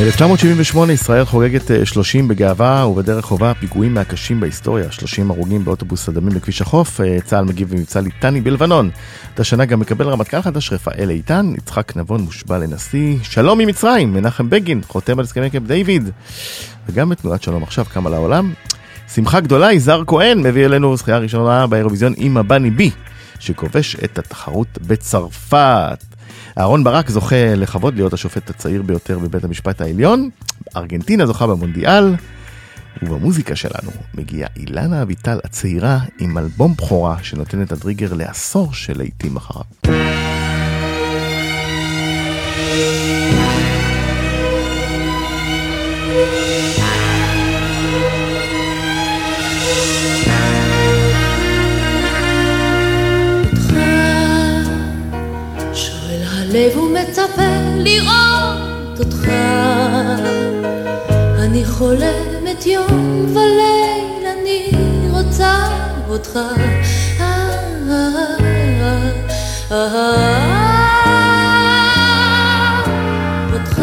1978 ישראל חוגגת 30 אה, בגאווה ובדרך חובה פיגועים מהקשים בהיסטוריה, 30 הרוגים באוטובוס הדמים בכביש החוף, אה, צה"ל מגיב במבצע ליטני בלבנון. את השנה גם מקבל רמטכ"ל חדש רפאל איתן, יצחק נבון מושבע לנשיא, שלום ממצרים, מנחם בגין, חותם על הסכמי קמפ דיוויד. וגם בתנועת שלום עכשיו קמה לעולם. שמחה גדולה, יזהר כהן מביא אלינו זכייה ראשונה באירוויזיון עם הבני בי, שכובש את התחרות בצרפת. אהרון ברק זוכה לכבוד להיות השופט הצעיר ביותר בבית המשפט העליון, ארגנטינה זוכה במונדיאל, ובמוזיקה שלנו מגיעה אילנה אביטל הצעירה עם אלבום בכורה שנותן את הדריגר לעשור של להיטים אחריו. הלב ומצפה לראות אותך. אני חולמת יום וליל, אני רוצה אותך. אותך.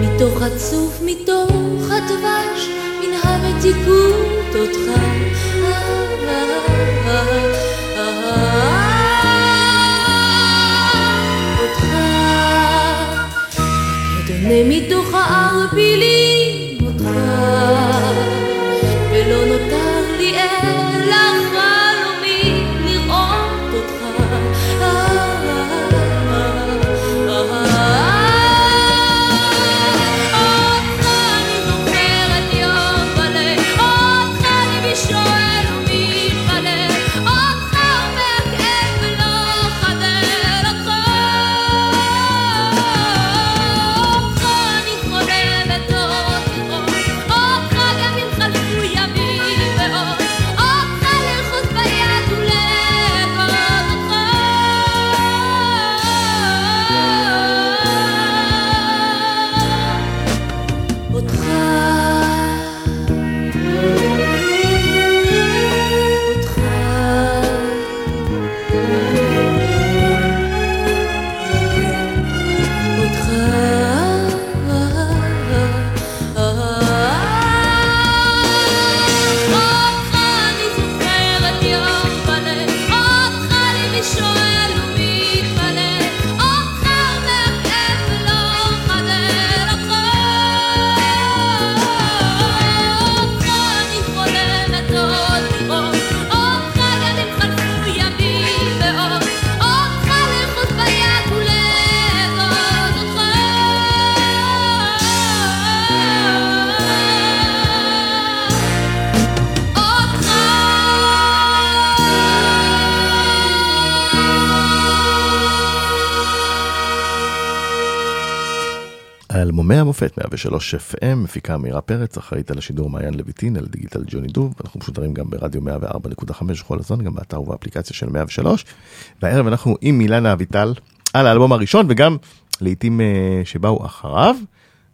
מתוך הצוף, מתוך הדבש, מן המתיקות אותך. אותך. כדומה מתוך הערפילים 103 FM, מפיקה אמירה פרץ, אחראית על השידור מעיין לויטין, על דיגיטל ג'וני דוב, אנחנו משודרים גם ברדיו 104.5 בכל הזמן, גם באתר ובאפליקציה של 103. והערב אנחנו עם אילנה אביטל על האלבום הראשון, וגם לעיתים uh, שבאו אחריו.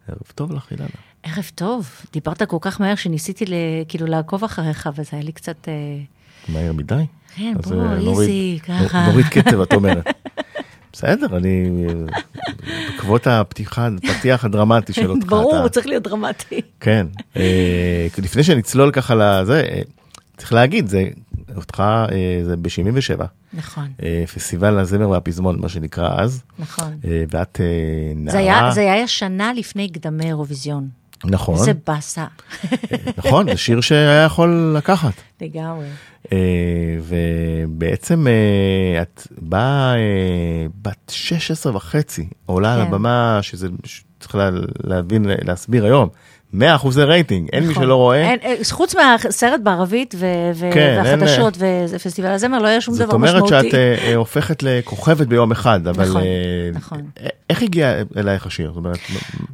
ערב טוב לך, אילנה. ערב טוב, דיברת כל כך מהר שניסיתי כאילו לעקוב אחריך, וזה היה לי קצת... Uh... מהר מדי? כן, בוא, איזי, ככה. נוריד קצב, את אומרת. בסדר, אני... בעקבות הפתיחה, הפתיח הדרמטי של אותך. ברור, אתה- הוא צריך להיות דרמטי. כן. אה, לפני שנצלול ככה לזה, אה, צריך להגיד, זה אותך, אה, זה ב-77, נכון, פסטיבל הזמר והפזמון, מה שנקרא אז, נכון. ואת נערה. זה היה, זה היה שנה לפני קדמי אירוויזיון. נכון, איזה באסה. נכון, זה שיר שהיה יכול לקחת. לגמרי. אה, ובעצם אה, את באה אה, בת 16 וחצי, עולה על כן. הבמה, שזה צריך לה- להבין, להסביר היום, 100 אחוזי רייטינג, אין מי נכון. שלא רואה. אה, חוץ מהסרט בערבית כן, והחדשות ופסטיבל הזמר, לא היה שום זאת דבר אומרת משמעותי. שאת אה, אה, הופכת לכוכבת ביום אחד, אבל נכון, אה, נכון. אה, איך הגיע אלייך השיר? זאת אומרת,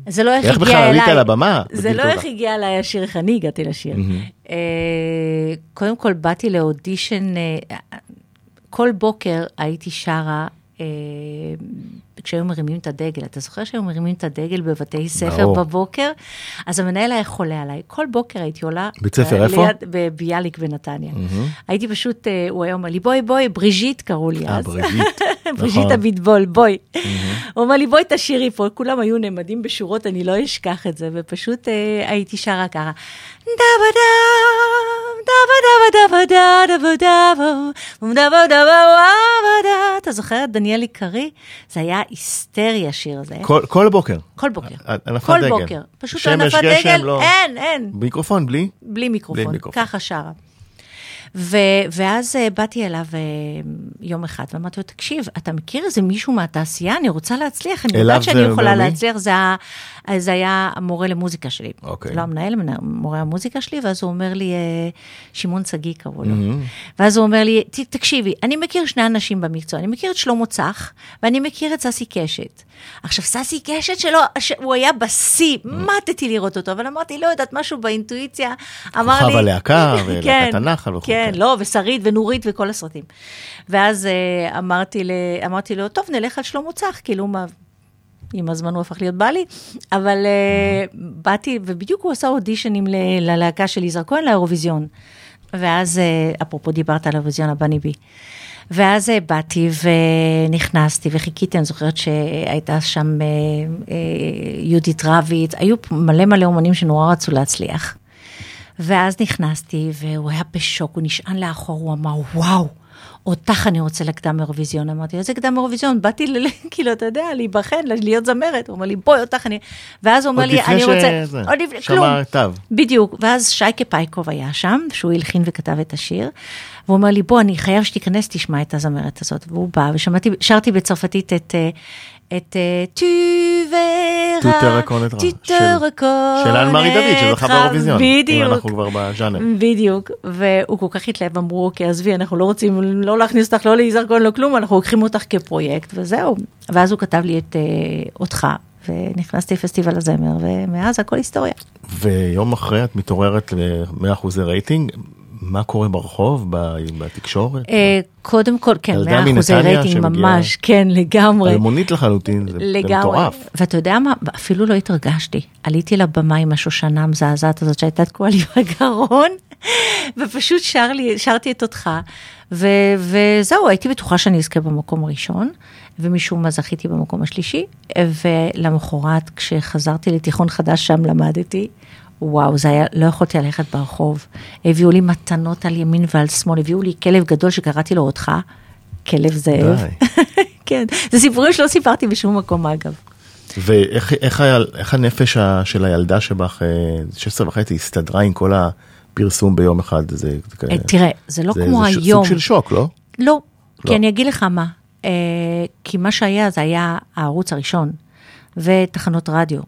זה לא איך איך בכלל הגיע עלית אליי. על הבמה? זה לא איך? הגיע אליי השיר, איך אני הגעתי לשיר. אה, קודם כל באתי לאודישן, אה, כל בוקר הייתי שרה. אה, כשהיו מרימים את הדגל, אתה זוכר שהיו מרימים את הדגל בבתי ספר ברור. בבוקר? אז המנהל היה חולה עליי. כל בוקר הייתי עולה... בית ספר ב- איפה? ליד- בביאליק בנתניה. הייתי פשוט, אה, הוא היה אומר לי, בואי, בואי, בריז'יט קראו לי אה, אז. בריז'יט. בריז'יט נכון. הביטבול, בואי. הוא אומר לי, בואי תשאירי פה, כולם היו נעמדים בשורות, אני לא אשכח את זה, ופשוט אה, הייתי שרה ככה. אתה זוכר את דניאל עיקרי? זה היה היסטרי השיר הזה. כל בוקר. כל בוקר. כל בוקר. פשוט הנפת דגל, לא. אין, אין. מיקרופון בלי? בלי מיקרופון, ככה שרה. ו- ואז אה, באתי אליו אה, יום אחד ואמרתי לו, תקשיב, אתה מכיר איזה מישהו מהתעשייה? אני רוצה להצליח, אני יודעת שאני יכולה אומר מי? להצליח, זה, ה- זה היה המורה למוזיקה שלי. אוקיי. לא המנהל, מנהל- מורה המוזיקה שלי, ואז הוא אומר לי, אה, שמעון שגיא קראו לו. ואז הוא אומר לי, "ת- תקשיבי, אני מכיר שני אנשים במקצוע, אני מכיר את שלמה צח, ואני מכיר את ססי קשת. עכשיו, ססי קשת שלו, הוא היה בשיא, מתתי לראות אותו, אבל אמרתי, לא יודעת, משהו באינטואיציה, אמר לי... כוכב הלהקה, ולהקת כן, הנחל וכו'. כן, לא, ושרית ונורית וכל הסרטים. ואז אה, אמרתי, לו, טוב, נלך על שלמה צח, כאילו, מה... עם הזמן הוא הפך להיות בעלי, אבל uh, באתי, ובדיוק הוא עשה אודישנים ללהקה של יזהר כהן לאירוויזיון. ואז, uh, אפרופו דיברת על האירוויזיון הבני בי. ואז uh, באתי ונכנסתי וחיכיתי, אני זוכרת שהייתה שם uh, uh, יהודית רביץ, היו מלא מלא אומנים שנורא רצו להצליח. ואז נכנסתי, והוא היה בשוק, הוא נשען לאחור, הוא אמר, וואו, אותך אני רוצה לקדם אירוויזיון. אמרתי, איזה קדם אירוויזיון? באתי, ל- כאילו, אתה יודע, להיבחן, להיות זמרת. הוא אומר לי, בואי, אותך אני... ואז הוא אומר עוד לי, אני ש- רוצה... זה, עוד לפני, שמע כלום. תו. בדיוק. ואז שייקה פייקוב היה שם, שהוא הלחין וכתב את השיר, והוא אומר לי, בוא, אני חייב שתיכנס, תשמע את הזמרת הזאת. והוא בא, ושמעתי, שרתי בצרפתית את... אה, את te reconnaîtras, tu te של- אן-מארי דוד, שזכה באירוויזיון. אם בדיוק. אנחנו כבר בז'אנר. בדיוק, והוא כל כך התלהב, אמרו, אוקיי, עזבי, אנחנו לא רוצים לא להכניס אותך לא ליזהר כהן, לא כלום, אנחנו לוקחים אותך כפרויקט, וזהו. ואז הוא כתב לי את אה, אותך, ונכנסתי לפסטיבל הזמר, ומאז הכל היסטוריה. ויום אחרי את מתעוררת ל-100 אחוזי רייטינג, מה קורה ברחוב, ב- בתקשורת? אה, קודם כל, כן, 100 אחוזי רייטינג ממש, כן, לגמרי. אלמונית לחלוטין, זה. מטורף. ואתה יודע מה, אפילו לא התרגשתי. עליתי לבמה עם השושנה המזעזעת הזאת שהייתה תקועה לי בגרון, ופשוט שר לי, שרתי את אותך, ו, וזהו, הייתי בטוחה שאני אזכה במקום הראשון, ומשום מה זכיתי במקום השלישי, ולמחרת כשחזרתי לתיכון חדש שם למדתי. וואו, זה היה, לא יכולתי ללכת ברחוב. הביאו לי מתנות על ימין ועל שמאל, הביאו לי כלב גדול שקראתי לו אותך, כלב זאב. כן, זה סיפורים שלא סיפרתי בשום מקום אגב. ואיך איך איך הנפש של הילדה שבך, אה, 16 וחצי, הסתדרה עם כל הפרסום ביום אחד? זה, זה, אה, תראה, זה לא זה- כמו זה היום. סוג של שוק, לא? לא, לא. כי אני אגיד לך מה, אה, כי מה שהיה זה היה הערוץ הראשון ותחנות רדיו,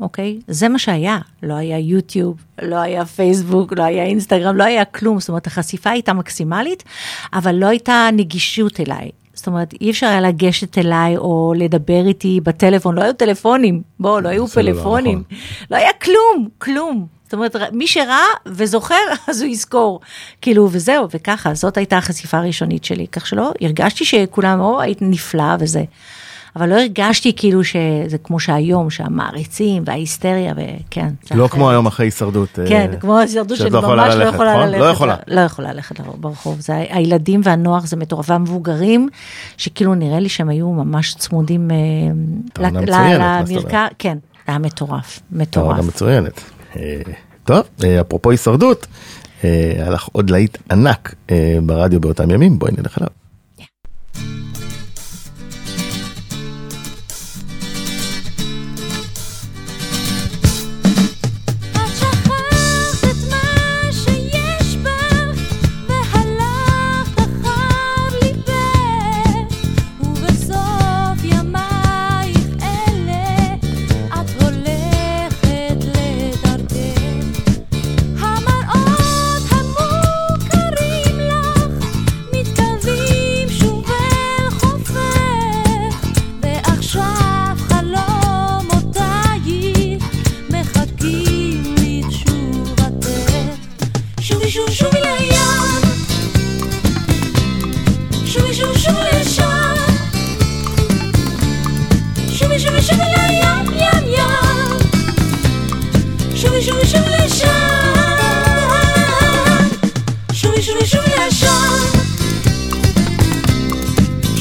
אוקיי? זה מה שהיה, לא היה יוטיוב, לא היה פייסבוק, לא היה אינסטגרם, לא היה כלום, זאת אומרת החשיפה הייתה מקסימלית, אבל לא הייתה נגישות אליי. זאת אומרת, אי אפשר היה לגשת אליי או לדבר איתי בטלפון, לא היו טלפונים, בואו, לא היו סלולר, פלאפונים, נכון. לא היה כלום, כלום. זאת אומרת, מי שראה וזוכר, אז הוא יזכור. כאילו, וזהו, וככה, זאת הייתה החשיפה הראשונית שלי. כך שלא, הרגשתי שכולם, או, היית נפלא וזה. אבל לא הרגשתי כאילו שזה כמו שהיום, שהמעריצים וההיסטריה, וכן. לא אחרת. כמו היום אחרי הישרדות. אה, כן, כמו ההישרדות שאת שאני לא יכולה ממש לא ללכת, יכולה נכון? ללכת. לא יכולה. לא יכולה ללכת ברחוב. זה הילדים והנוער זה מטורף, והמבוגרים, שכאילו נראה לי שהם היו ממש צמודים אה, למרקע, כן, זה היה מטורף, מטורף. טענה מצוינת. אה, טוב, אפרופו הישרדות, היה לך עוד להיט ענק ברדיו באותם ימים, בואי נלך אליו.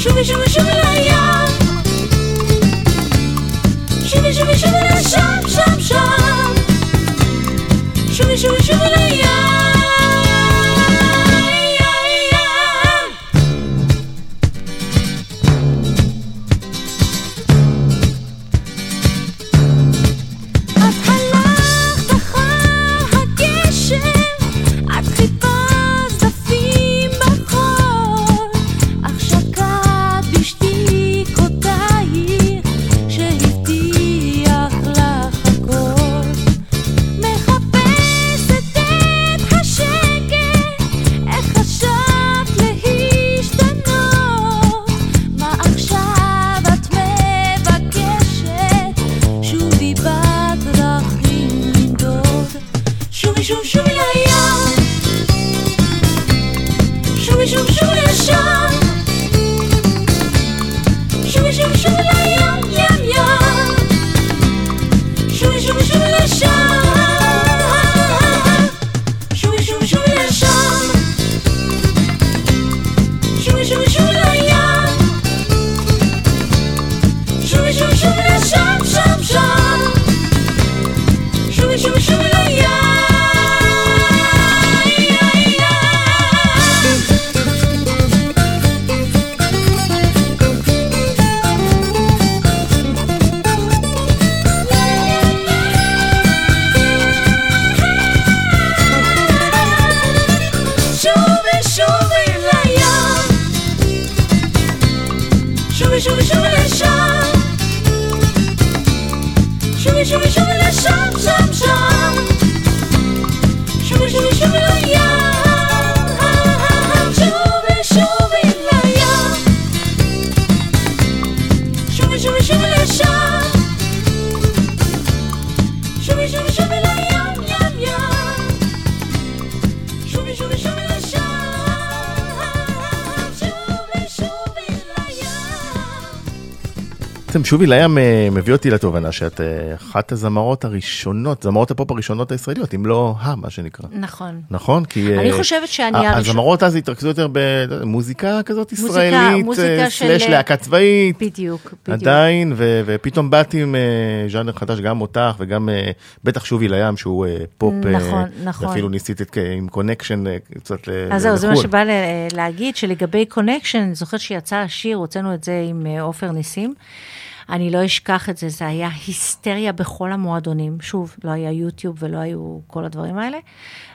שובי שובי שובי לים. שובי שובי שובי לשם, שובי לים מביא אותי לתובנה שאת אה, אחת הזמרות הראשונות, זמרות הפופ הראשונות הישראליות, אם לא ה, מה שנקרא. נכון. נכון? כי... אני אה, חושבת שאני ה- הראשון- הזמרות אז התרכזו יותר במוזיקה כזאת ישראלית, מוזיקה אה, של- סלאש להקה צבאית. בדיוק, בדיוק. עדיין, ו- ופתאום באתי עם ז'אנר חדש, גם אותך וגם בטח שובי לים, שהוא פופ, נכון, נכון. ואפילו ניסית את- עם קונקשן קצת ל- אז זהו, זה מה לחו"ל. שבא להגיד, שלגבי קונקשן, אני זוכרת שיצא השיר, הוצאנו את זה עם עופר ניסים. אני לא אשכח את זה, זה היה היסטריה בכל המועדונים. שוב, לא היה יוטיוב ולא היו כל הדברים האלה.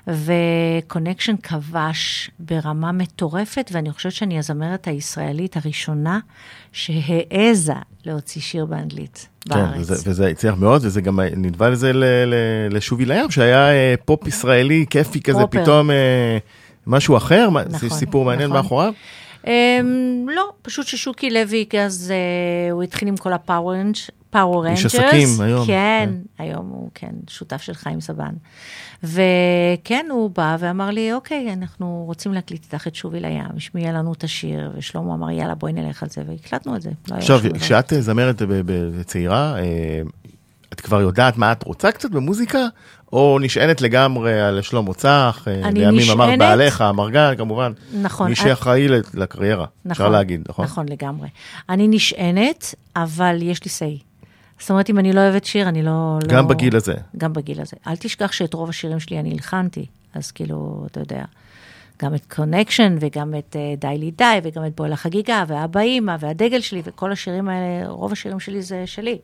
ו Connection כבש ברמה מטורפת, ואני חושבת שאני הזמרת הישראלית הראשונה שהעזה להוציא שיר באנגלית כן, בארץ. וזה, וזה הצליח מאוד, וזה גם נדבה לזה ל- ל- לשובי לים, שהיה אה, פופ ישראלי כיפי כזה, פרופר. פתאום אה, משהו אחר, נכון, סיפור מעניין נכון. מאחוריו. אמ, לא, פשוט ששוקי לוי, אז אה, הוא התחיל עם כל ה Power Power איש Rangers. עסקים היום, כן, היום הוא, כן, שותף של חיים סבן. וכן, הוא בא ואמר לי, אוקיי, אנחנו רוצים להקליט איתך את שובי לים, השמיע לנו את השיר, ושלמה אמר, יאללה, בואי נלך על זה, והקלטנו את זה. לא עכשיו. כשאת אה, זמרת צעירה, אה, את כבר יודעת מה את רוצה קצת במוזיקה? או נשענת לגמרי על שלמה צח? אה, לימים נשענת- בעליך, אמרגן, כמובן. נכון. מי שאחראי ל- לקריירה, אפשר להגיד, נכון? נכון, לגמרי. אני נשענת, אבל יש לי say. זאת אומרת, אם אני לא אוהבת שיר, אני לא... גם לא... בגיל הזה. גם בגיל הזה. אל תשכח שאת רוב השירים שלי אני הלחנתי, אז כאילו, אתה יודע, גם את קונקשן, וגם את uh, די לי די, וגם את בואי לחגיגה, ואבא אימא, והדגל שלי, וכל השירים האלה, רוב השירים שלי זה שלי.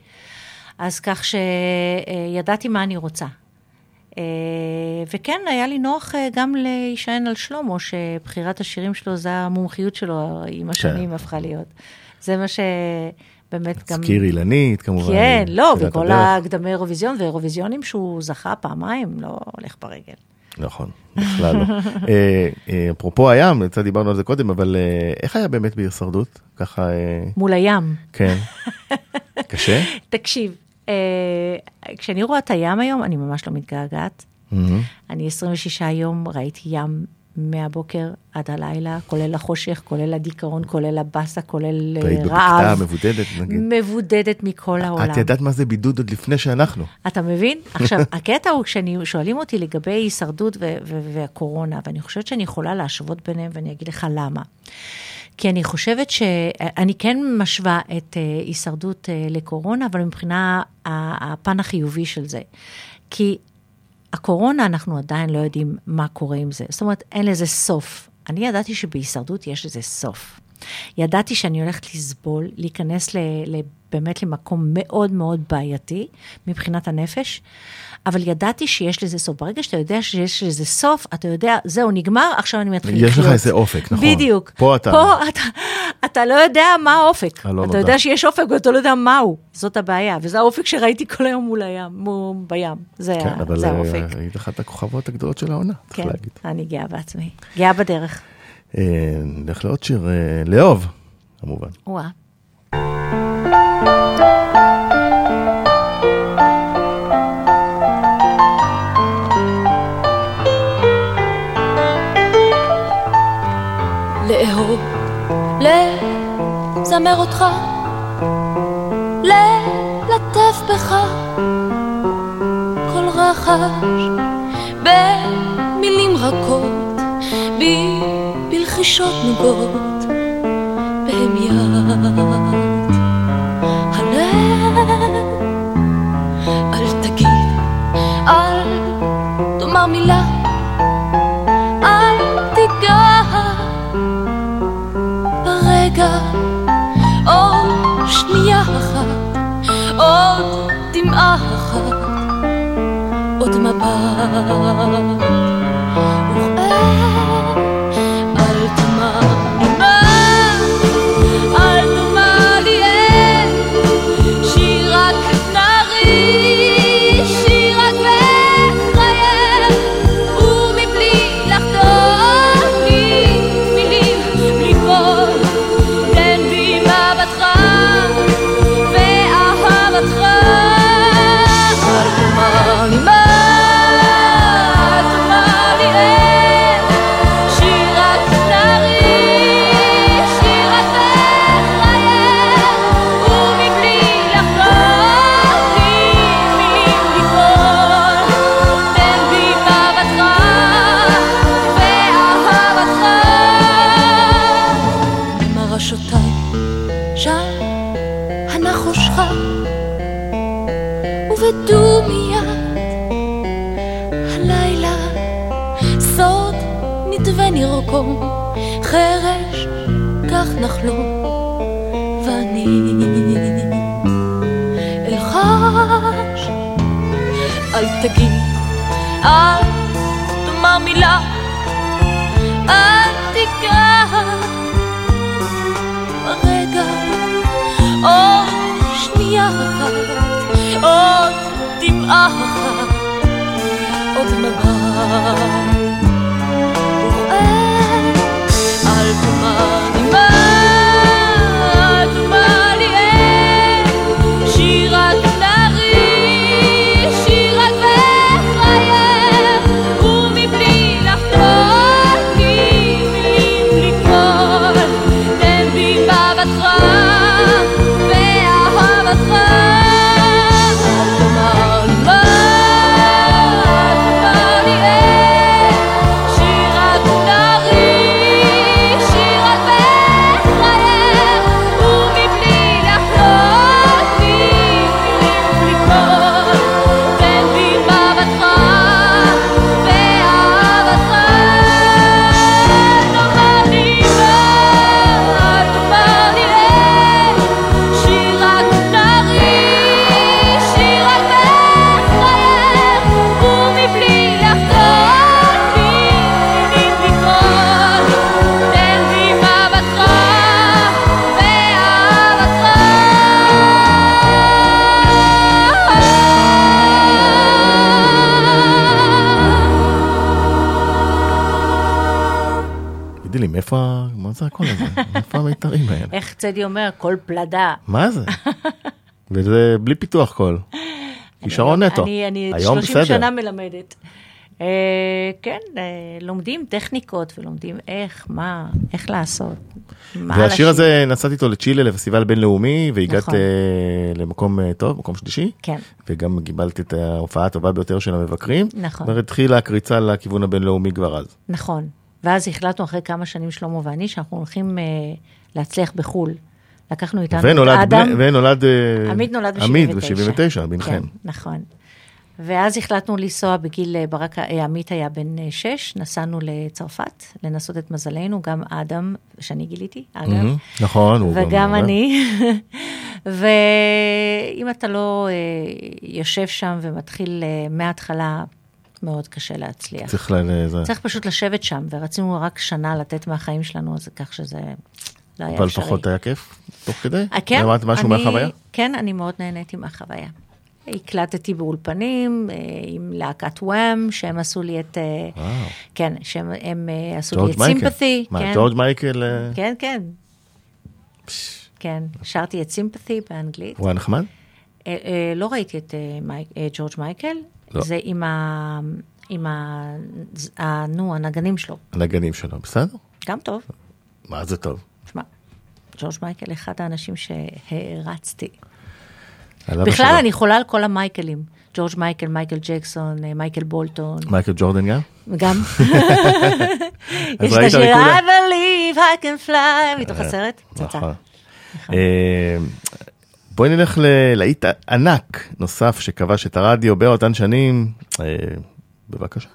אז כך שידעתי מה אני רוצה. אה, וכן, היה לי נוח אה, גם להישען על שלמה, שבחירת השירים שלו, זה המומחיות שלו עם השנים הפכה להיות. זה מה שבאמת גם... זכיר אילנית, כמובן. כן, לא, וכל. הקדמי אירוויזיון, ואירוויזיונים שהוא זכה פעמיים, לא הולך ברגל. נכון, בכלל לא. אה, אפרופו הים, קצת דיברנו על זה קודם, אבל איך היה באמת בהישרדות? ככה, מול הים. כן. קשה? תקשיב, כשאני רואה את הים היום, אני ממש לא מתגעגעת. אני 26 יום ראיתי ים מהבוקר עד הלילה, כולל החושך, כולל הדיכאון, כולל הבאסה, כולל אה, והיית בבקתה רעב. מבודדת, נגיד. מבודדת מכל העולם. את ידעת מה זה בידוד עוד לפני שאנחנו. אתה מבין? עכשיו, הקטע הוא כששואלים אותי לגבי הישרדות והקורונה, ואני חושבת שאני יכולה להשוות ביניהם, ואני אגיד לך למה. כי אני חושבת שאני כן משווה את uh, הישרדות uh, לקורונה, אבל מבחינה הפן החיובי של זה. כי הקורונה, אנחנו עדיין לא יודעים מה קורה עם זה. זאת אומרת, אין לזה סוף. אני ידעתי שבהישרדות יש לזה סוף. ידעתי שאני הולכת לסבול, להיכנס ל, ל, באמת למקום מאוד מאוד בעייתי מבחינת הנפש, אבל ידעתי שיש לזה סוף. ברגע שאתה יודע שיש לזה סוף, אתה יודע, זהו, נגמר, עכשיו אני מתחיל לחיות. יש לך איזה אופק, נכון. בדיוק. פה אתה- פה אתה, אתה לא יודע מה האופק. הלא אתה נודע. יודע שיש אופק ואתה לא יודע מהו. זאת הבעיה, וזה האופק שראיתי כל היום מול הים, בים. זה, כן, ה- אבל זה אה, האופק. היית אחת הכוכבות הגדולות של העונה, צריך כן, להגיד. אני גאה בעצמי. גאה בדרך. אה, נלך לעוד שיר, אה, לאהוב, כמובן. וואה. לזמר אותך, ללטף בך, כל רחש במילים רכות, בי בלחישות נוגות, בהמיית הלב. אל תגיד, אל תאמר מילה, דמעה אחת, עוד מבט. תקרא רגע, עוד שנייה אחת, עוד דמעה זה הקול הזה? איפה המיתרים האלה? איך צדי אומר, כל פלדה. מה זה? וזה בלי פיתוח קול. כישרון נטו. אני, אני היום 30 בסדר. שנה מלמדת. אה, כן, אה, לומדים טכניקות ולומדים איך, מה, איך לעשות. והשיר. הזה, נסעתי איתו לצ'ילה לפסטיבל בינלאומי, והגעת נכון. אה, למקום טוב, מקום שלישי, כן, וגם קיבלת את ההופעה הטובה ביותר של המבקרים. נכון. זאת אומרת, התחילה הקריצה לכיוון הבינלאומי כבר אז. נכון. ואז החלטנו אחרי כמה שנים, שלמה ואני, שאנחנו הולכים אה, להצליח בחו"ל. לקחנו איתנו את ונולד, אדם. בני- ונולד אה, עמית נולד ב-79. עמית ב-79, בנכם. כן, נכון. ואז החלטנו לנסוע בגיל, אה, ברק, אה, עמית היה בן שש, נסענו לצרפת, לנסות את מזלנו, גם אדם, שאני גיליתי, אגב, מהמם, נכון, הוא וגם גם- אני. ואם אתה לא יושב שם ומתחיל מההתחלה, מאוד קשה להצליח. צריך ל... זה- צריך פשוט לשבת שם, ורצינו רק שנה לתת מהחיים שלנו, אז כך שזה לא היה אבל אפשרי. לפחות היה כיף, תוך כדי? אה, כן, למדת משהו אני- מהחוויה? כן, אני מאוד נהניתי מהחוויה. הקלטתי באולפנים אה, עם להקת וואם, שהם עשו לי את... אה, וואו. כן, שהם הם, עשו לי את. סימפתי. מה, כן, ג'ורג' מייקל כן, כן. כן, שרתי את סימפתי באנגלית. הוא היה נחמד? לא ראיתי את ג'ורג' מייקל, לא. זה עם ה... עם ה... ה- נו, הנגנים שלו. הנגנים שלו, בסדר? גם טוב. מה זה טוב? תשמע, ג'ורג' מייקל, אחד האנשים שהערצתי. בכלל. אני חולה על כל המייקלים. ג'ורג' מייקל, מייקל ג'קסון, אה, מייקל בולטון, מייקל ג'ורדן גם? גם. יש את השיר? I believe I can fly, מתוך הסרט, פצצה. בואי נלך ללהיט ענק נוסף שכבש את הרדיו באותן שנים. אה, בבקשה.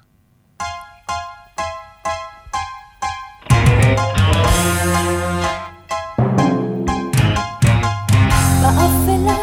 באפלה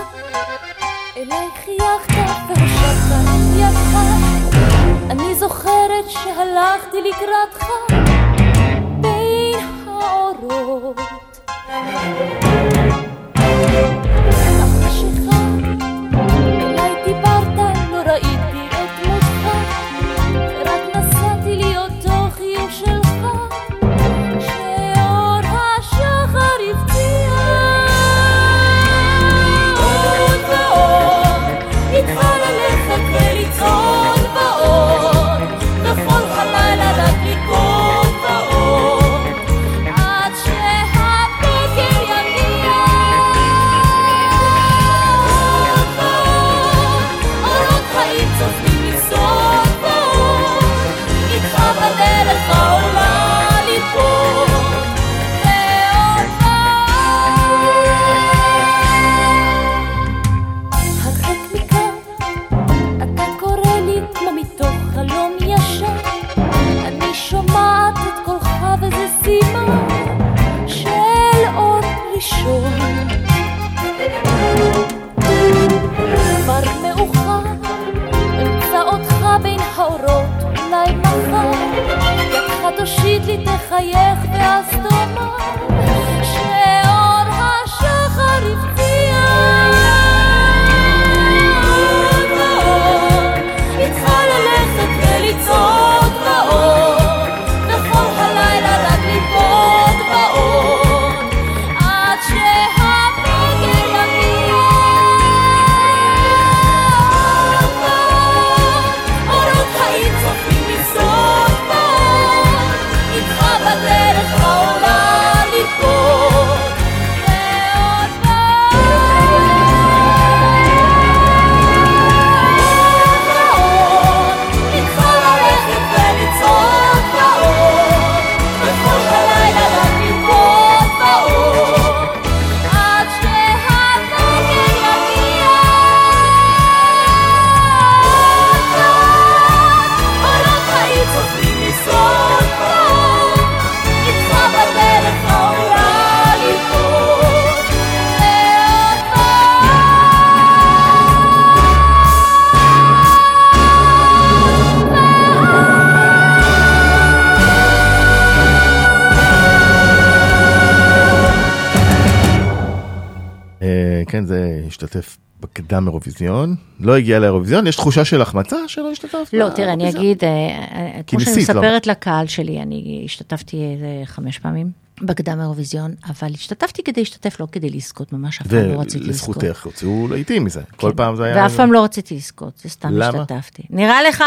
להשתתף בקדם אירוויזיון, לא הגיע לאירוויזיון, יש תחושה של החמצה שלא השתתפת? לא, תראה, אני? אגיד, אה, אה, כמו שאני לא? מספרת לקהל שלי, אני השתתפתי איזה חמש פעמים בקדם האירוויזיון, אבל השתתפתי כדי להשתתף, לא כדי לזכות, ממש אף פעם לא רציתי לזכות. ולזכותך, הוציאו לעיתים מזה, כל כן. פעם זה היה... ואף פעם לא רציתי לזכות, זה סתם למה? השתתפתי. נראה לך?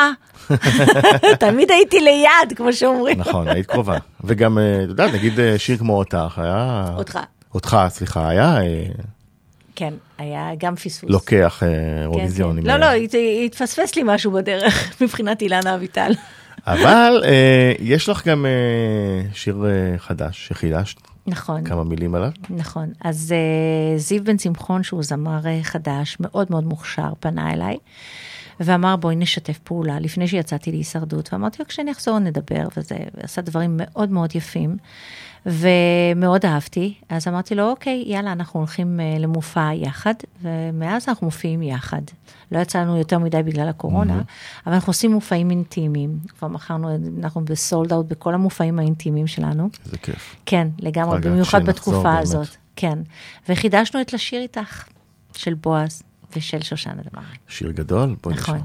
תמיד הייתי ליד, כמו שאומרים. נכון, היית קרובה. וגם, אה, את יודעת, נגיד אה, שיר כמו אותך, היה... אותך. אותך, סליחה, היה אה, כן, היה גם פספוס. לוקח אה, כן, אירוויזיון. כן. לא, אה, לא, הת- התפספס לי משהו בדרך, מבחינת אילנה אביטל. אבל אה, יש לך גם אה, שיר אה, חדש שחידשת, נכון. כמה מילים עליו. נכון, אז uh, זיו בן שמחון, שהוא זמר uh, חדש, מאוד מאוד מוכשר, פנה אליי, ואמר בואי נשתף פעולה, לפני שיצאתי להישרדות, ואמרתי לו כשאני אחזור נדבר, וזה, ועשה דברים מאוד מאוד יפים, ומאוד אהבתי, אז אמרתי לו, אוקיי, יאללה, אנחנו הולכים uh, למופע יחד, ומאז אנחנו מופיעים יחד. לא יצא לנו יותר מדי בגלל הקורונה, אבל אנחנו עושים מופעים אינטימיים, כבר מכרנו, אנחנו בסולד אאוט בכל המופעים האינטימיים שלנו. איזה כיף. כן, לגמרי, במיוחד בתקופה באמת. הזאת. כן. וחידשנו את לשיר איתך, של בועז ושל שושנה דמארי. שיר גדול, בואי נשמע.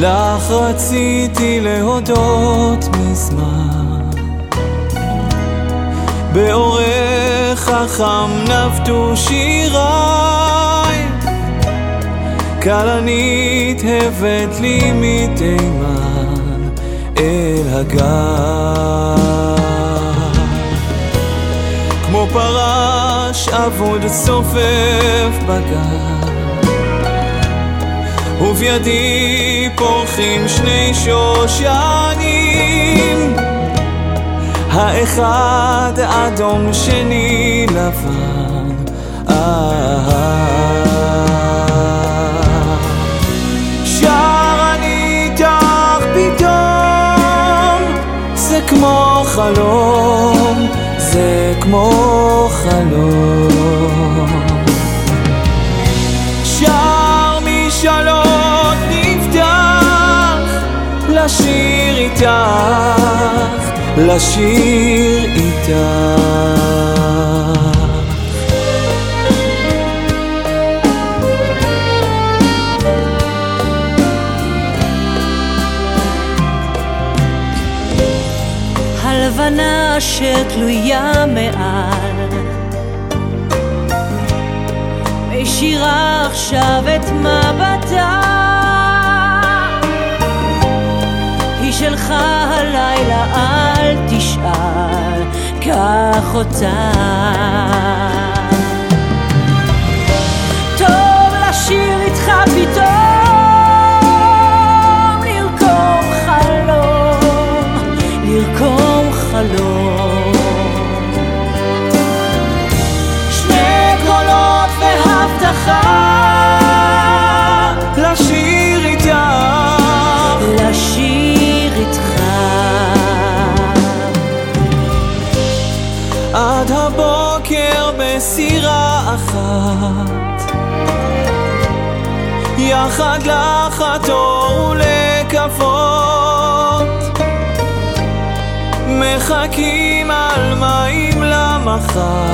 לך רציתי להודות מזמן. באורך חכם נבטו שיריי. כלנית הבאת לי מתימן אל הגר כמו פרש אבוד צופף בגר ובידי פורחים שני שושנים. האחד אדום שני לבן. שר אני איתך פתאום. זה כמו חלום זה כמו חלום לשיר איתך, לשיר איתך. הלבנה אשר תלויה מעל מישירה עכשיו את מבטה הלילה אל תשאל קח אותה. טוב לשיר איתך פתאום אחת. יחד לחתור ולקוות, מחכים על מים למחר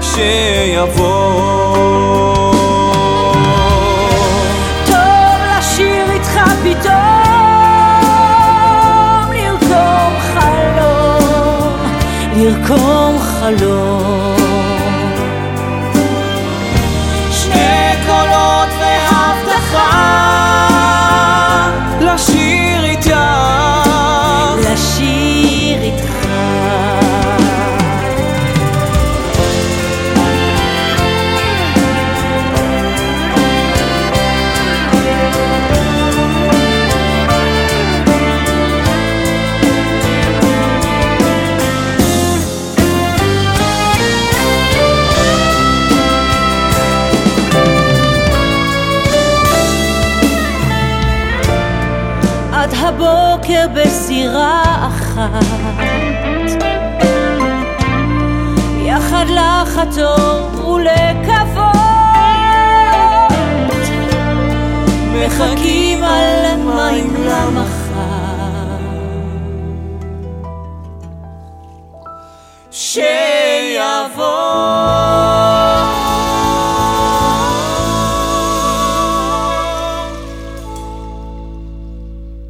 שיבוא. לרקום חלום בוקר בסירה אחת. יחד לחתור ולקוות, מחכים על המים למחר.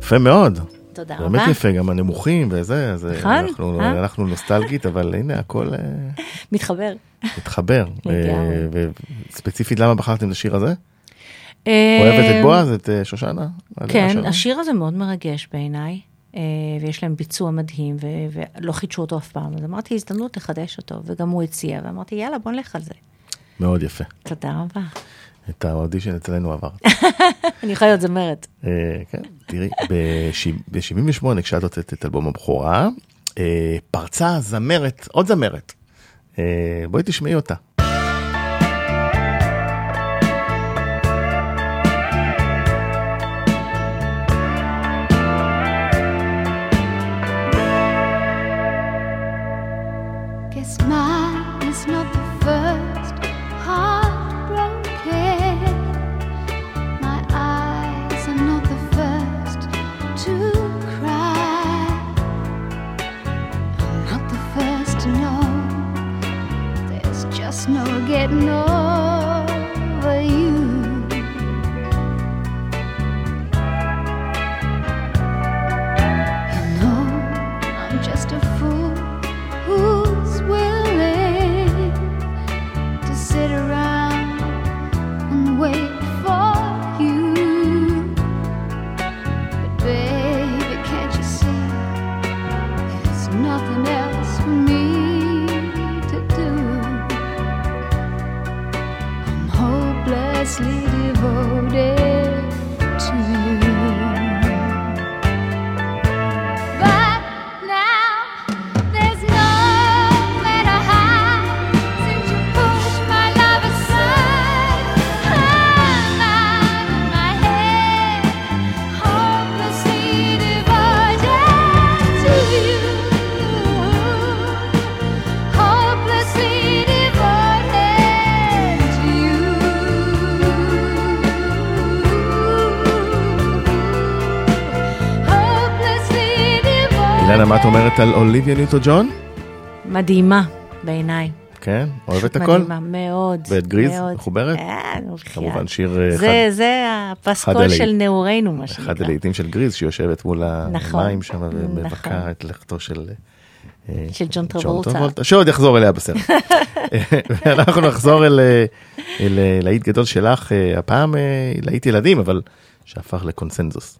יפה מאוד. תודה באמת רבה. יפה, גם הנמוכים וזה, אז נכון, אנחנו, אה? אנחנו נוסטלגית, אבל הנה הכל אה, מתחבר. מתחבר. אה, וספציפית למה בחרתם את השיר הזה? אוהבת את בועז, את אה, שושנה? כן? השיר הזה מאוד מרגש בעיניי, אה, ויש להם ביצוע מדהים, ו- ולא חידשו אותו אף פעם, אז אמרתי, הזדמנות לחדש אותו, וגם הוא הציע, ואמרתי, יאללה, בוא נלך על זה. מאוד יפה. תודה רבה. את האודישן אצלנו עבר. אני יכולה להיות זמרת. אה, כן, תראי, ב-78 כשאת הוצאת את אלבום הבכורה, אה, פרצה זמרת, עוד זמרת. אה, בואי תשמעי אותה. מה את אומרת על אוליביה ניוטו ג'ון? מדהימה בעיניי. כן, אוהבת הכל? מדהימה, מאוד. ואת גריז? מאוד. מחוברת? אה, נו, בחייאת. כמובן שיר אה, זה, אחד, זה אחד הפסקול. של נעורינו, מה אחד שנקרא. הלעיתים של גריז, שיושבת מול נכון, המים שם ומבכה נכון. את לכתו של... אה, של ג'ון טרבולטה. שעוד יחזור אליה בסרט. ואנחנו נחזור אל אה, אל, אה, להיט גדול שלך, אה, הפעם אה, להיט ילדים, אבל שהפך לקונסנזוס.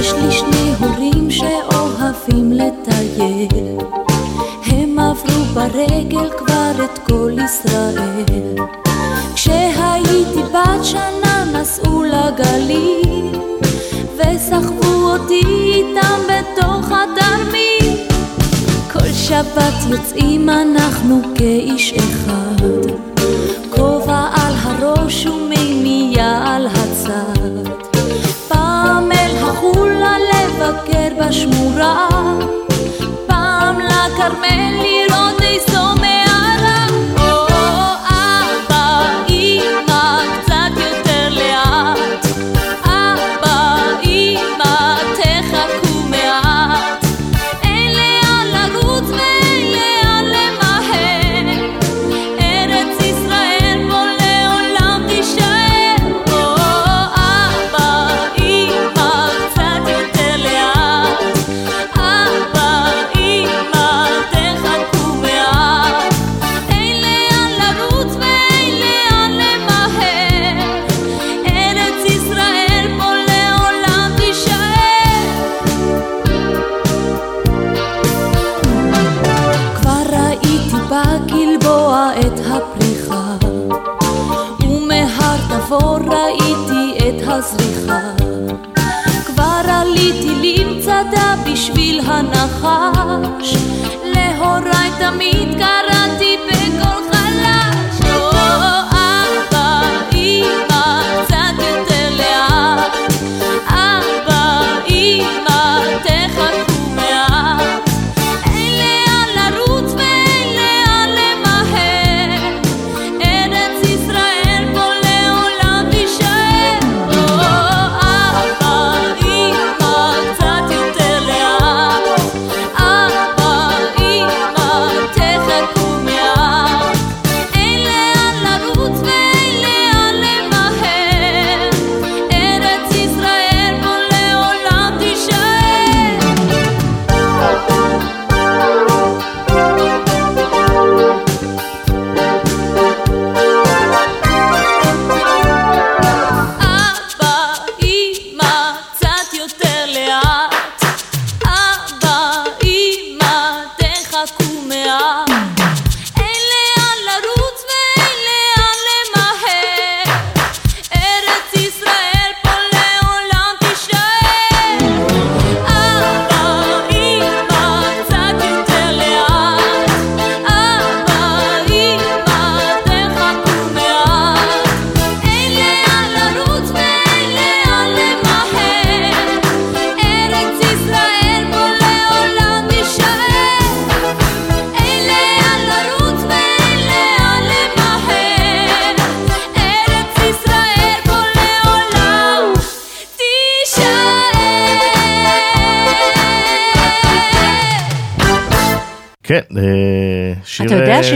יש לי שני הורים שאוהבים לטייל. הם עברו ברגל כבר את כל ישראל. כשהייתי בת שנה נסעו לגליל וסחבו אותי איתם בתוך התרמיל. כל שבת יוצאים אנחנו כאיש אחד. כובע על הראש ומימייה על הצד אל החולה לבקר בשמורה. פעם לכרמל לראות איזו מערה הנחש. להוריי תמיד קראתי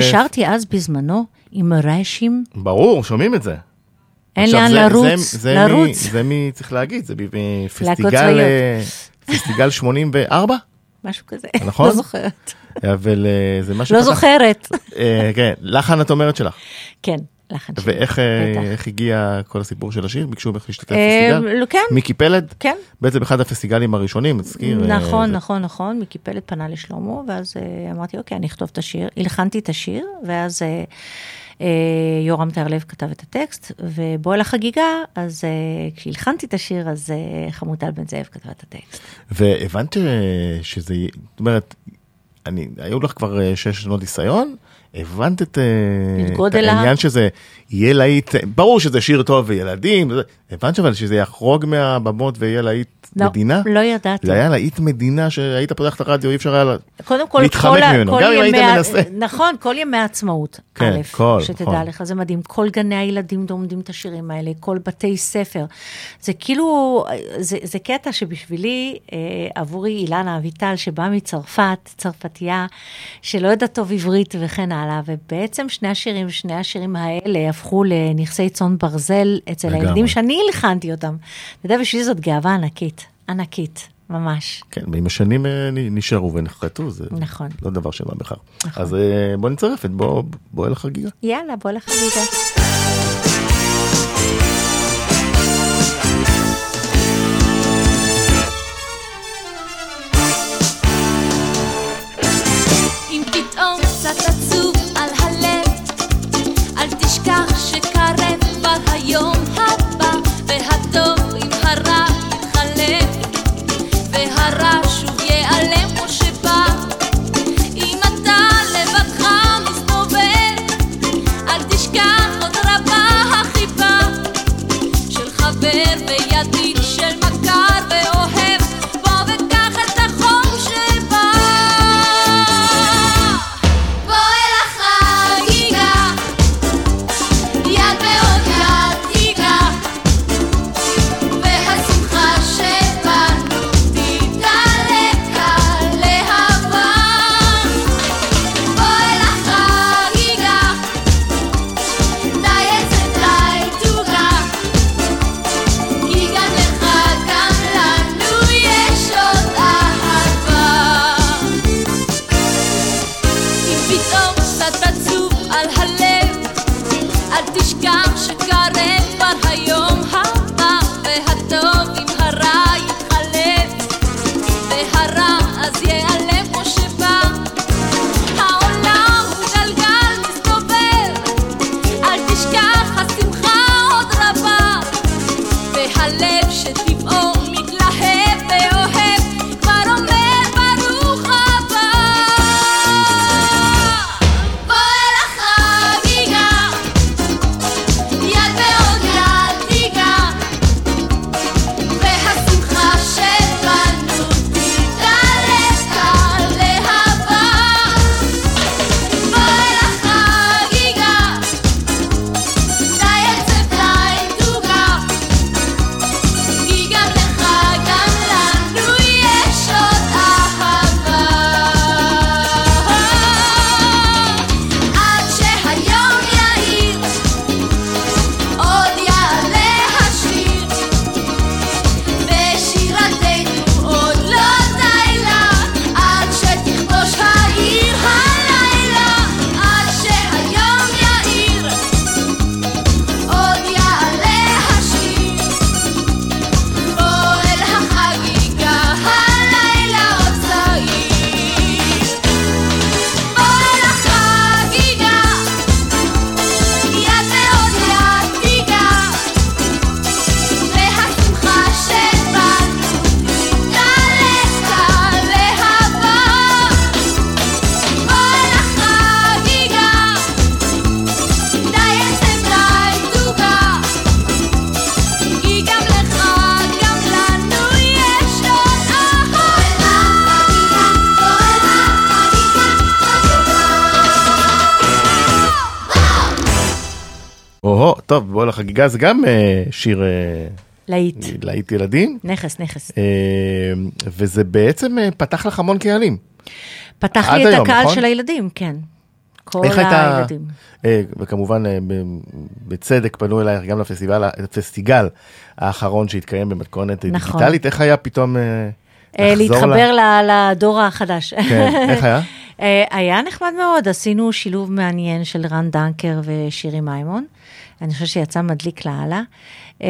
ששרתי אז בזמנו עם רעשים? ברור, שומעים את זה. אין לאן לרוץ, זה- זה לרוץ. זה מי, צריך להגיד, זה מפסטיגל. אה, פסטיגל 84, משהו כזה. נכון? לא זוכרת. אבל אה, זה מה לא זוכרת. אה, כן, לחן את אומרת שלך. כן, לחן שלי. ואיך אה. איך הגיע כל הסיפור של השיר? ביקשו ממך להשתתף אה, בפסטיגל? לא, כן, מיקי פלד? כן. בעצם אחד הפסטיגלים הראשונים, נזכיר. אה, נכון, זה- נכון, נכון, מיקי פלד פנה לשלמה, ואז אמרתי, אוקיי, אני אכתוב את השיר. הלחנתי את השיר, ואז אה, יורם תיארלב כתב את הטקסט, ובוא אל החגיגה, אז אה, כשהלחנתי את השיר, אז אה, חמוטל בן זאב כתבה את הטקסט. והבנת שזה, זאת אומרת, אני, היו לך כבר שש שנות ניסיון, הבנת את, אה, העניין שזה יהיה להיט, ברור שזה שיר טוב וילדים, הבנת אבל שזה יחרוג מהבמות ויהיה להיט לא, מדינה? לא ידעתי. זה היה להיט מדינה שהיית פותח את הרדיו, אי אפשר היה... קודם כל, להתחמק כל, ממנו, כל גם אם היית מנסה. נכון, כל ימי העצמאות. כן, א', כל, שתדע נכון. לך, זה מדהים. כל גני הילדים לומדים את השירים האלה, כל בתי ספר. זה כאילו, זה, זה קטע שבשבילי, אה, עבורי אילנה אביטל, שבאה מצרפת, צרפתייה, שלא יודעת טוב עברית וכן הלאה, ובעצם שני השירים, שני השירים האלה הפכו לנכסי צאן ברזל אצל לגמרי. הילדים שאני הלחנתי אותם. אתה יודע, בשבילי זאת גאווה ענקית, ענקית, ממש. כן, ועם השנים אה, נשארו ונחרטו, זה נכון. לא דבר מה בכך. נכון. אז אה, בוא נצרף את בוא בוא אל החגיגה. יאללה, בוא לחגיגה. טוב, בוא לחגיגה זה גם אה, שיר אה, להיט. להיט ילדים, נכס, נכס. אה, וזה בעצם פתח לך המון קהלים. פתח לי את היום, הקהל נכון? של הילדים, כן. כל איך הייתה, הילדים. אה, וכמובן בצדק פנו אלייך גם לפסטיבל, לפסטיגל האחרון שהתקיים במתכונת נכון. דיגיטלית, איך היה פתאום לחזור להתחבר ל- לדור החדש. כן, איך היה? היה נחמד מאוד, עשינו שילוב מעניין של רן דנקר ושירי מימון. אני חושבת שיצא מדליק לאללה. אה,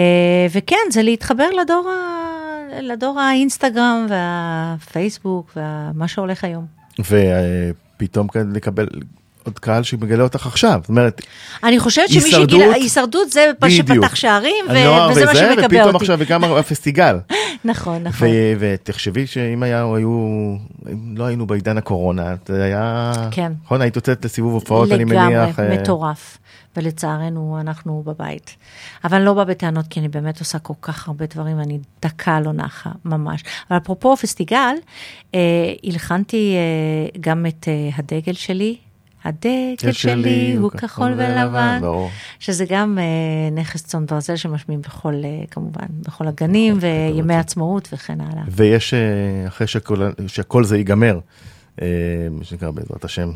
וכן, זה להתחבר לדור, ה... לדור האינסטגרם והפייסבוק ומה שהולך היום. ופתאום כאן לקבל עוד קהל שמגלה אותך עכשיו, זאת אומרת, אני חושבת שמי. שגילה, הישרדות זה מה. שפתח שערים, ו... הנוער וזה מה שמקבע ופתאום אותי. עכשיו וגם הפסטיגל. נכון, נכון. ו- ותחשבי שאם היה, היו, אם לא היינו בעידן הקורונה, זה היה, כן. נכון, היית יוצאת לסיבוב הופעות, אני מניח. אה, לגמרי, מטורף. ולצערנו, אנחנו בבית. אבל אני לא באה בטענות, כי אני באמת עושה כל כך הרבה דברים, ואני דקה לא נחה, ממש. אבל אפרופו הפסטיגל, אה, הלחנתי אה, גם את אה, הדגל שלי. הדגל שלי הוא כחול ולבן, ברור. שזה גם אה, נכס צאן ברזל שמשמיעים בכל, אה, כמובן, בכל הגנים, נכון, וימי עצמאות וכן הלאה. ויש, אה, אחרי שכל, שכל זה ייגמר, אה, מה שנקרא בעזרת השם,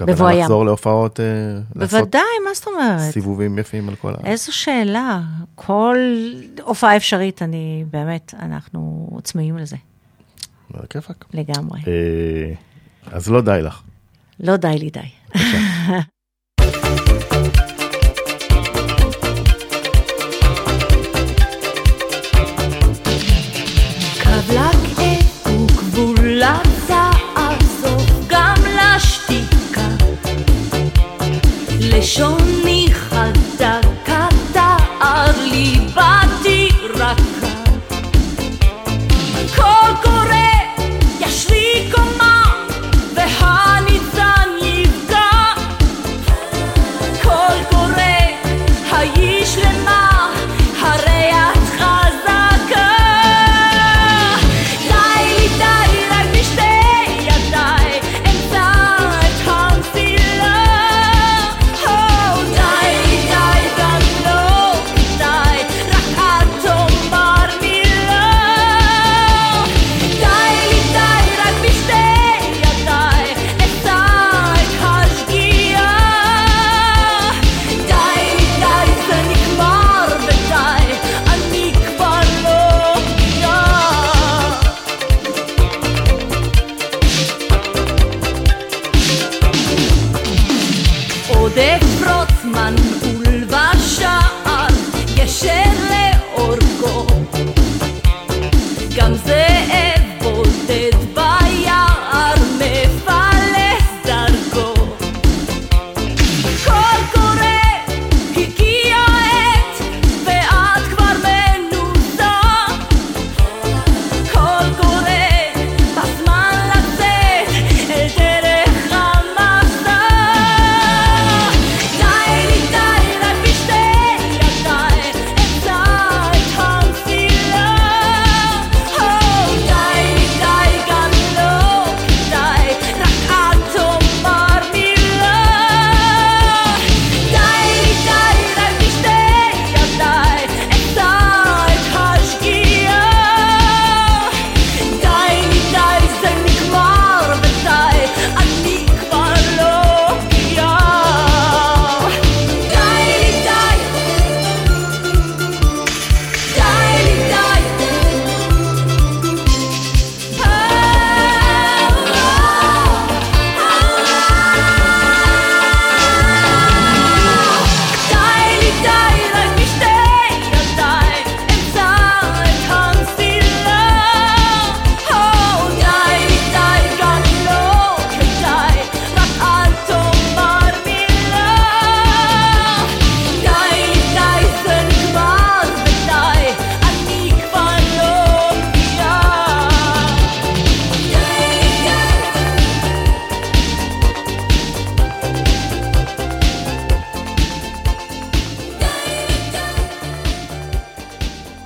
בבוא הים. לחזור להופעות, אה, בוודאי, מה זאת אומרת? סיבובים יפים על כל ה... איזו שאלה. כל הופעה אפשרית, אני באמת, אנחנו צמאים לזה, על הכיפאק. לגמרי. אה, אז לא די לך. לא די לי די. 手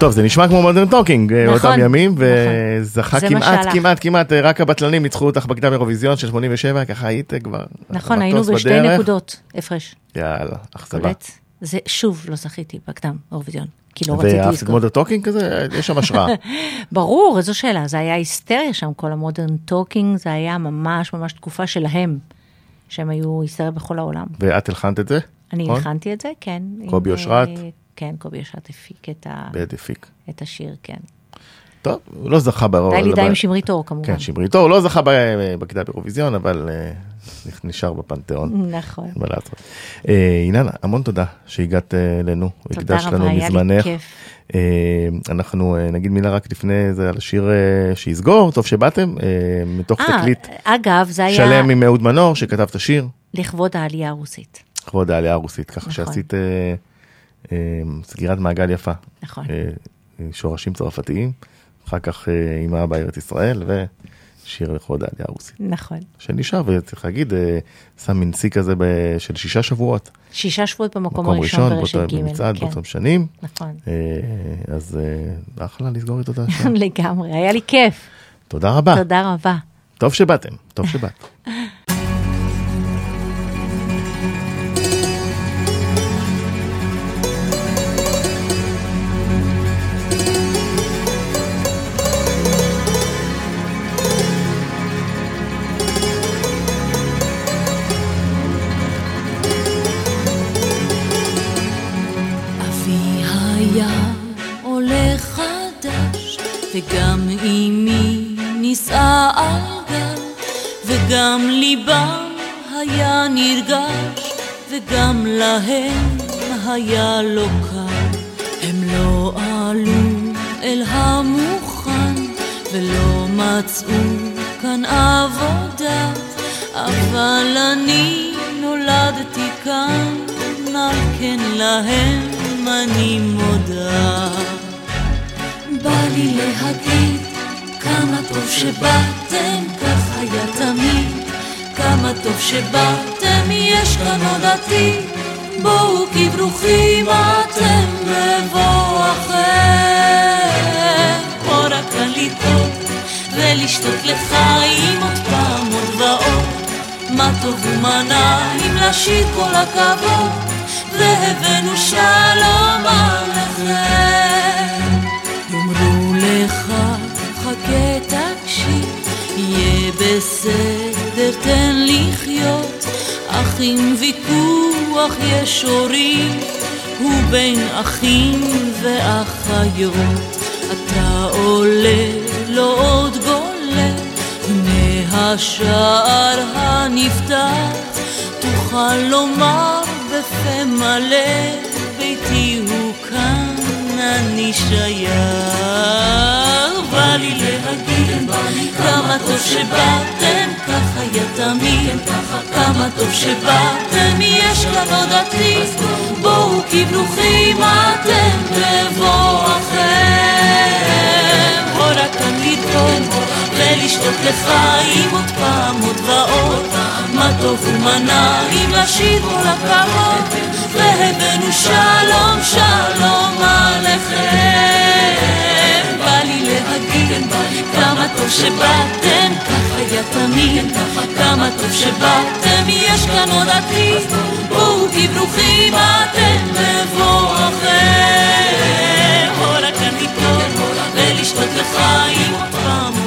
טוב, זה נשמע כמו Modern Talking, אה, נכון, אותם ימים, נכון. וזכה מה כמעט. כמעט, כמעט, אה, רק הבטלנים ניצחו אותך בקדם אירוויזיון של 87, ככה היית כבר. נכון, היינו בשתי בדרך. נקודות הפרש. יאללה, אכזבה. זה שוב לא זכיתי בקדם אירוויזיון, כי לא רציתי ואהבת לזכות. Modern Talking כזה? יש שם השראה. ברור, איזו שאלה, זה היה היסטריה שם, כל ה Modern Talking, זה היה ממש ממש תקופה שלהם, שהם היו היסטריה בכל העולם. ואת הלחנת את זה? אני נכון? הכנתי את זה, כן. קובי אושרת? כן, קובי אושרת הפיק את, ה... הפיק. את השיר, כן. טוב, הוא לא זכה ברוב. די לי די עם שמרית אור, כמובן. כן, שמריתו, הוא לא זכה ב- בקדה באירוויזיון, אבל אה, נשאר בפנתיאון. נכון. אה, אילנה, המון תודה שהגעת אה, אלינו. תודה הקדשת רבה, לנו היה לי מזמנך. אנחנו נגיד מילה רק לפני זה על השיר שיסגור, טוב שבאתם, מתוך תקליט אגב, זה היה שלם עם אהוד מנור, שכתב את השיר, לכבוד העלייה הרוסית. לכבוד העלייה הרוסית, ככה נכון. שעשית סגירת מעגל יפה. נכון. אה, שורשים צרפתיים, אחר כך אה, אימה בארץ ישראל, ושיר לכבוד העלייה הרוסית. נכון. שנשאר, וצריך להגיד, אה, שם מין שיא כזה של שישה שבועות. שישה שבועות במקום מקום הראשון ראשון, ברשת ג', כן. באותם שנים. נכון. אה, אז אה, אחלה לסגור את השעה. לגמרי, היה לי כיף. תודה רבה. תודה רבה. טוב שבאתם, טוב שבאת. וגם ליבם היה נרגש, וגם להם היה לא קל. הם לא עלו אל המוכן, ולא מצאו כאן עבודה, אבל אני נולדתי כאן, על כן להם אני מודה. בא לי להגיד כמה טוב שבאתם, כך היה תמיד. כמה טוב שבאתם, יש כאן עוד עתיד. בואו כי ברוכים אתם בבוא אחר. או רק לטעות ולשתות לחיים עוד פעם עוד ועוד. מה טוב ומה נעים לשיר כל הכבוד, והבאנו שלום עליכם. יאמרו לך, חכה תקשיב, יהיה בסדר, תן לחיות, אך עם ויכוח יש הורים, ובין אחים ואחיות, אתה עולה, לא עוד גולה, הנה השער הנפתח, תוכל לומר בפה מלא, ביתי הוא כאן, אני שייך. בא לי להגיד כמה טוב שבאתם, כך היה תמיד. כמה טוב שבאתם, יש כאן עוד עתיד. בואו כי ברוכים אתם בבוא אחר. או רק כאן לטעום ולשתות לחיים עוד פעם עוד ועוד. מה טוב ומה נעים לשיר כל הכבוד, והבאנו שלום שלום עליכם. בא לי להגיד כמה טוב שבאתם, כך היה תמיד, כמה טוב שבאתם, יש כאן עוד עתיד, בואו תברוכים ברוכים אתם בבואכם. הולה כאן ליפול ולשתות לחיים עוד פעם